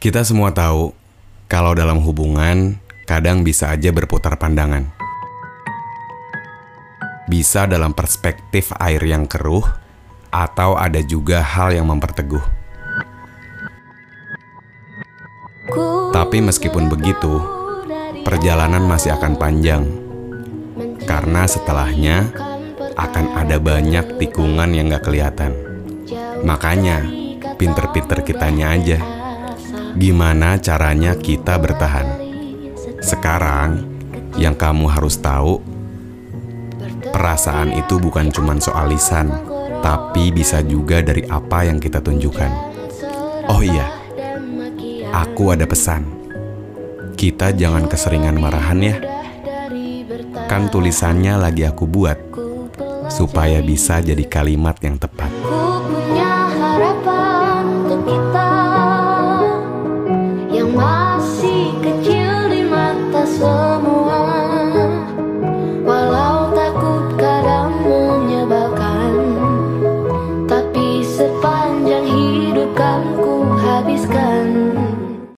Kita semua tahu kalau dalam hubungan kadang bisa aja berputar pandangan. Bisa dalam perspektif air yang keruh atau ada juga hal yang memperteguh. Tapi meskipun begitu, perjalanan masih akan panjang. Karena setelahnya akan ada banyak tikungan yang gak kelihatan. Makanya, pinter-pinter kitanya aja. Gimana caranya kita bertahan? Sekarang, yang kamu harus tahu, perasaan itu bukan cuma soal lisan, tapi bisa juga dari apa yang kita tunjukkan. Oh iya, aku ada pesan. Kita jangan keseringan marahan ya. Kan tulisannya lagi aku buat supaya bisa jadi kalimat yang tepat. be kau